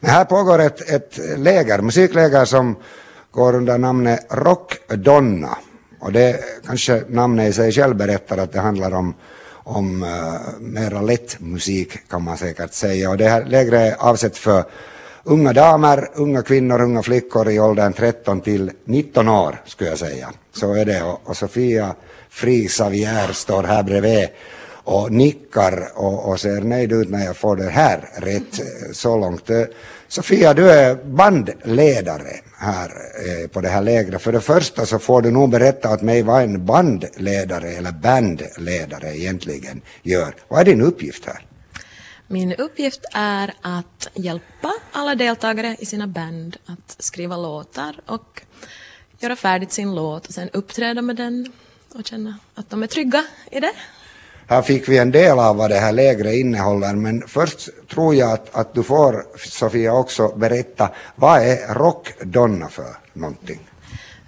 Men här pågår ett, ett läger, musikläger som går under namnet Rockdonna. Och det kanske namnet i sig själv berättar att det handlar om, om uh, mera lätt musik kan man säkert säga. Och det här lägret är avsett för unga damer, unga kvinnor, unga flickor i åldern 13 till 19 år skulle jag säga. Så är det och, och Sofia Fri Savier står här bredvid och nickar och, och ser nöjd ut när jag får det här rätt så långt. Eh, Sofia, du är bandledare här eh, på det här lägret. För det första så får du nog berätta åt mig vad en bandledare eller bandledare egentligen gör. Vad är din uppgift här? Min uppgift är att hjälpa alla deltagare i sina band att skriva låtar och göra färdigt sin låt och sen uppträda med den och känna att de är trygga i det. Här fick vi en del av vad det här lägret innehåller, men först tror jag att, att du får, Sofia, också berätta vad är Rockdonna för någonting?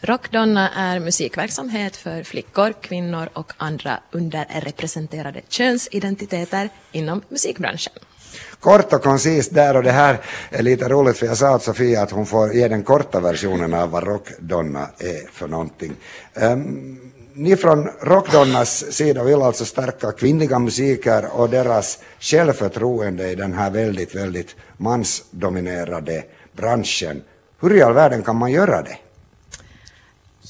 Rockdonna är musikverksamhet för flickor, kvinnor och andra underrepresenterade könsidentiteter inom musikbranschen. Kort och koncist där och det här är lite roligt för jag sa åt Sofia att hon får ge den korta versionen av vad Rockdonna är för någonting. Um, ni från Rockdonnas sida vill alltså stärka kvinnliga musiker och deras självförtroende i den här väldigt, väldigt mansdominerade branschen. Hur i all världen kan man göra det?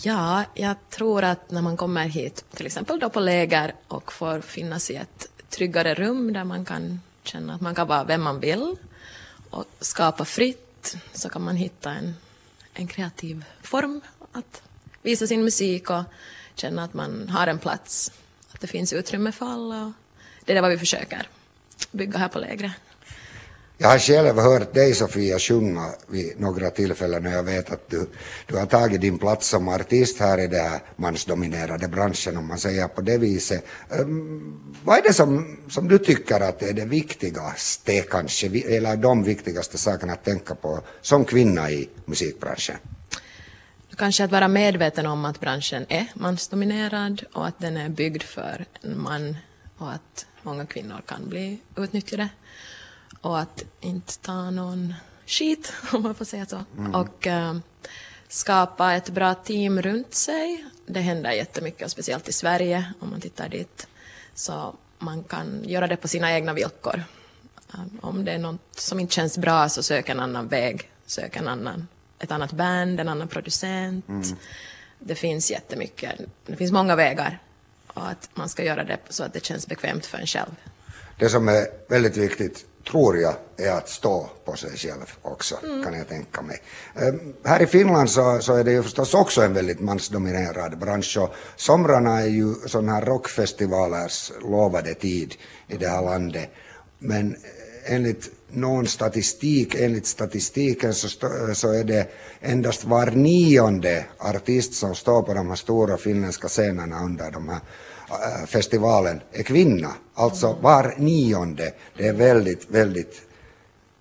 Ja, jag tror att när man kommer hit, till exempel då på läger och får finnas i ett tryggare rum där man kan känna att man kan vara vem man vill och skapa fritt, så kan man hitta en, en kreativ form att visa sin musik och känna att man har en plats, att det finns utrymme för alla. Det är vad vi försöker bygga här på lägret. Jag har själv hört dig Sofia sjunga vid några tillfällen och jag vet att du, du har tagit din plats som artist här i den här mansdominerade branschen om man säger på det viset. Um, vad är det som, som du tycker att är det viktigaste kanske, eller de viktigaste sakerna att tänka på som kvinna i musikbranschen? Kanske att vara medveten om att branschen är mansdominerad och att den är byggd för en man och att många kvinnor kan bli utnyttjade och att inte ta någon skit, om man får säga så. Mm. Och äh, skapa ett bra team runt sig. Det händer jättemycket, speciellt i Sverige, om man tittar dit. Så man kan göra det på sina egna villkor. Um, om det är något som inte känns bra, så sök en annan väg. Sök en annan, ett annat band, en annan producent. Mm. Det finns jättemycket. Det finns många vägar. Och att man ska göra det så att det känns bekvämt för en själv. Det som är väldigt viktigt tror jag är att stå på sig själv också, mm. kan jag tänka mig. Um, här i Finland så, så är det ju förstås också en väldigt mansdominerad bransch och somrarna är ju sådana här rockfestivalers lovade tid i det här landet. Men enligt någon statistik, enligt statistiken så, så är det endast var nionde artist som står på de här stora finländska scenerna under de här Äh, festivalen är kvinna. Alltså var nionde. Det är väldigt, väldigt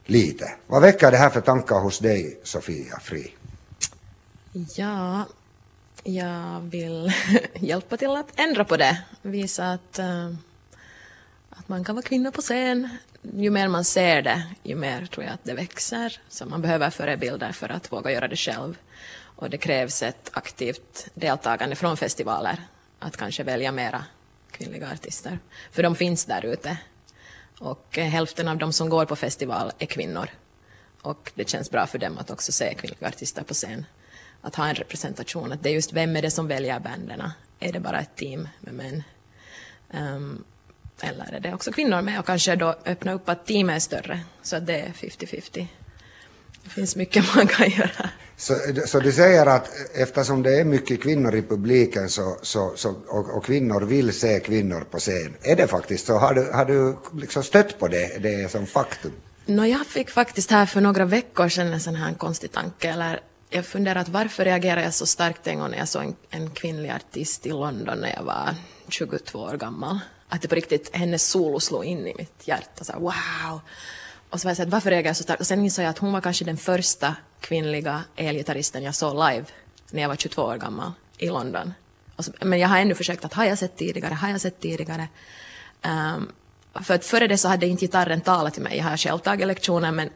lite. Vad väcker det här för tankar hos dig, Sofia Fri? Ja, jag vill hjälpa till att ändra på det. Visa att, uh, att man kan vara kvinna på scen. Ju mer man ser det, ju mer tror jag att det växer. Så man behöver förebilder för att våga göra det själv. Och det krävs ett aktivt deltagande från festivaler att kanske välja mera kvinnliga artister. För de finns där ute. Och hälften av de som går på festival är kvinnor. Och det känns bra för dem att också se kvinnliga artister på scen. Att ha en representation. Att det är just vem är det som väljer banden? Är det bara ett team med män? Um, eller är det också kvinnor med? Och kanske då öppna upp att teamet är större. Så att det är 50-50. Det finns mycket man kan göra. Så, så du säger att eftersom det är mycket kvinnor i publiken så, så, så och, och, kvinnor vill se kvinnor på scen, är det faktiskt så? Har du, har du liksom stött på det, det som faktum? No, jag fick faktiskt här för några veckor sedan en sån här konstig tanke, eller jag funderat varför reagerade jag så starkt en gång när jag såg en, en kvinnlig artist i London när jag var 22 år gammal. Att det på riktigt, hennes solo slog in i mitt hjärta. Så här, wow! Och så var jag så här, varför reagerar jag så starkt? Och sen insåg jag att hon var kanske den första kvinnliga elgitarristen jag såg live när jag var 22 år gammal i London. Så, men jag har ännu försökt att har jag sett tidigare, har jag sett tidigare? Um, för att före det så hade inte gitarren talat till mig. Jag har själv tagit lektioner men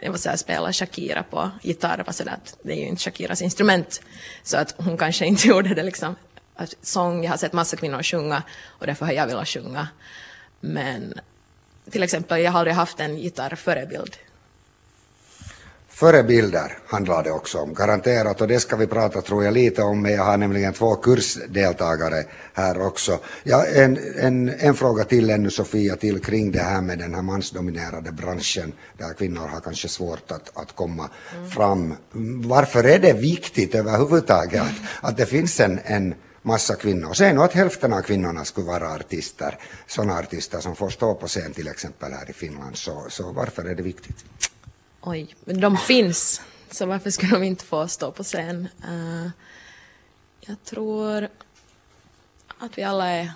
jag var så här, spela Shakira på gitarr, var så där, det är ju inte Shakiras instrument. Så att hon kanske inte gjorde det liksom. Sång, jag har sett massa kvinnor sjunga och därför har jag velat sjunga. Men till exempel, jag har aldrig haft en gitarrförebild Förebilder handlar det också om, garanterat, och det ska vi prata tror jag lite om, jag har nämligen två kursdeltagare här också. Ja, en, en, en fråga till ännu Sofia, till kring det här med den här mansdominerade branschen, där kvinnor har kanske svårt att, att komma mm. fram. Varför är det viktigt överhuvudtaget att, att det finns en, en massa kvinnor. Säg nu att hälften av kvinnorna skulle vara artister, sådana artister som får stå på scen till exempel här i Finland, så, så varför är det viktigt? Oj, men de finns, så varför skulle de inte få stå på scen? Uh, jag tror att vi alla är...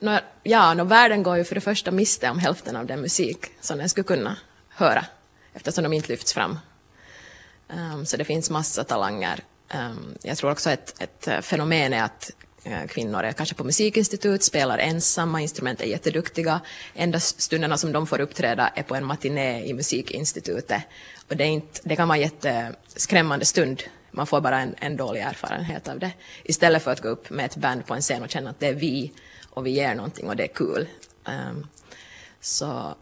Nå, ja, nå, världen går ju för det första miste om hälften av den musik som den skulle kunna höra, eftersom de inte lyfts fram. Um, så det finns massa talanger. Um, jag tror också att ett fenomen är att Eh, kvinnor är kanske på musikinstitut, spelar ensamma, instrument är jätteduktiga. Enda stunderna som de får uppträda är på en matiné i musikinstitutet. Och det, är inte, det kan vara en jätteskrämmande stund. Man får bara en, en dålig erfarenhet av det. Istället för att gå upp med ett band på en scen och känna att det är vi och vi ger någonting och det är kul. Um, så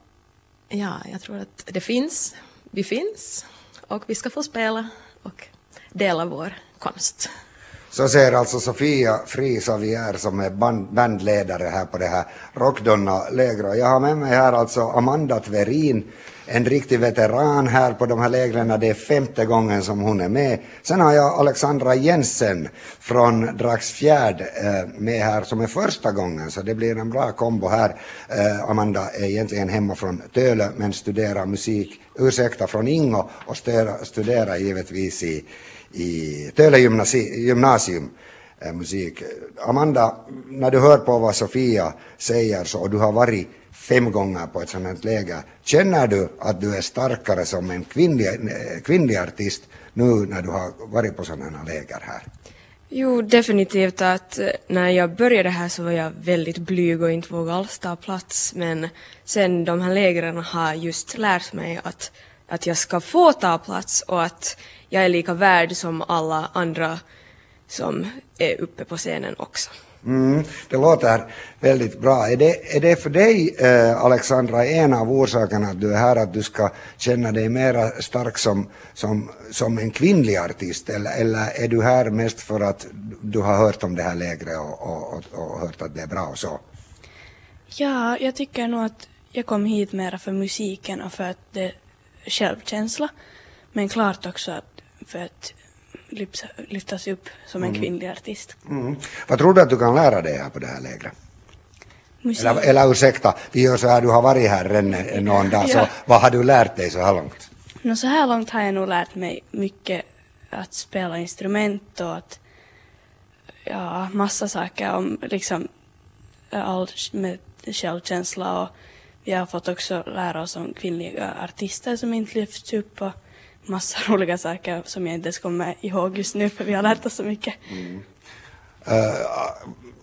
ja, jag tror att det finns, vi finns och vi ska få spela och dela vår konst. Så säger alltså Sofia Frisavier som är band, bandledare här på det här Rockdonna lägret. Jag har med mig här alltså Amanda Tverin, en riktig veteran här på de här lägren. Det är femte gången som hon är med. Sen har jag Alexandra Jensen från Dragsfjärd eh, med här som är första gången, så det blir en bra kombo här. Eh, Amanda är egentligen hemma från Tölö men studerar musik, ursäkta, från Ingo och studerar givetvis i i Töle gymnasium eh, musik. Amanda, när du hör på vad Sofia säger så, och du har varit fem gånger på ett sådant här läger, känner du att du är starkare som en kvinnlig, eh, kvinnlig artist nu när du har varit på sådana här läger här? Jo, definitivt att eh, när jag började här så var jag väldigt blyg och inte vågade alls ta plats men sen de här lägren har just lärt mig att, att jag ska få ta plats och att jag är lika värd som alla andra som är uppe på scenen också. Mm, det låter väldigt bra. Är det, är det för dig, eh, Alexandra, en av orsakerna att du är här, att du ska känna dig mera stark som, som, som en kvinnlig artist, eller, eller är du här mest för att du har hört om det här lägret och, och, och, och hört att det är bra och så? Ja, jag tycker nog att jag kom hit mera för musiken och för att det är självkänsla, men klart också att för att lyftas upp som en mm. kvinnlig artist. Mm. Vad tror du att du kan lära dig här på det här lägret? Eller, eller ursäkta, vi gör så här, du har varit här en, någon dag, ja. så vad har du lärt dig så här långt? No, så här långt har jag nog lärt mig mycket att spela instrument och att, ja, massa saker om liksom allt med självkänsla och vi har fått också lära oss om kvinnliga artister som inte lyfts upp och massa roliga saker som jag inte ens kommer ihåg just nu för vi har lärt oss så mycket. Mm. Uh,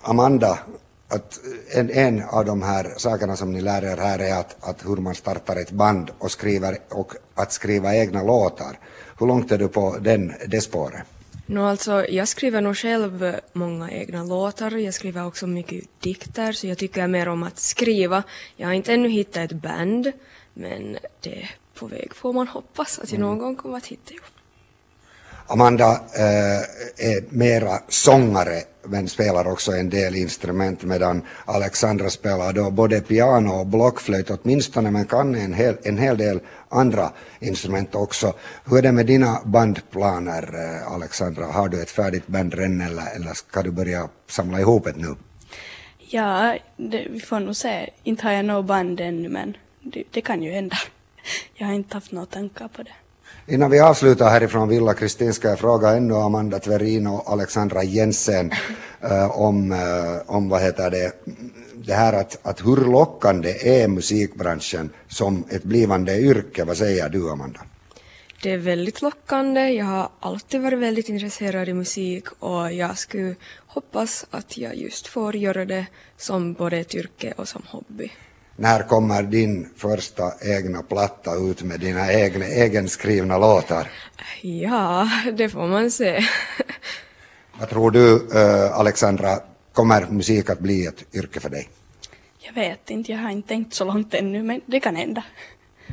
Amanda, att en, en av de här sakerna som ni lär er här är att, att hur man startar ett band och, skriver, och att skriva egna låtar. Hur långt är du på den, det spåret? No, alltså, jag skriver nog själv många egna låtar. Jag skriver också mycket dikter, så jag tycker mer om att skriva. Jag har inte ännu hittat ett band, men det på väg får man hoppas att jag någon gång kommer att hitta ihop. Amanda äh, är mera sångare men spelar också en del instrument medan Alexandra spelar då både piano och blockflöjt åtminstone men kan en hel, en hel del andra instrument också. Hur är det med dina bandplaner äh, Alexandra? Har du ett färdigt band redan eller, eller ska du börja samla ihop ett nu? Ja, det, vi får nog se. Inte har jag något band ännu men det, det kan ju hända. Jag har inte haft några tankar på det. Innan vi avslutar härifrån Villa Kristin ska jag fråga ännu Amanda Tverin och Alexandra Jensen uh, om, uh, om vad heter det, det här att, att hur lockande är musikbranschen som ett blivande yrke? Vad säger du Amanda? Det är väldigt lockande. Jag har alltid varit väldigt intresserad i musik och jag skulle hoppas att jag just får göra det som både ett yrke och som hobby. När kommer din första egna platta ut med dina egna egenskrivna låtar? Ja, det får man se. Vad tror du, eh, Alexandra, kommer musik att bli ett yrke för dig? Jag vet inte, jag har inte tänkt så långt ännu, men det kan hända.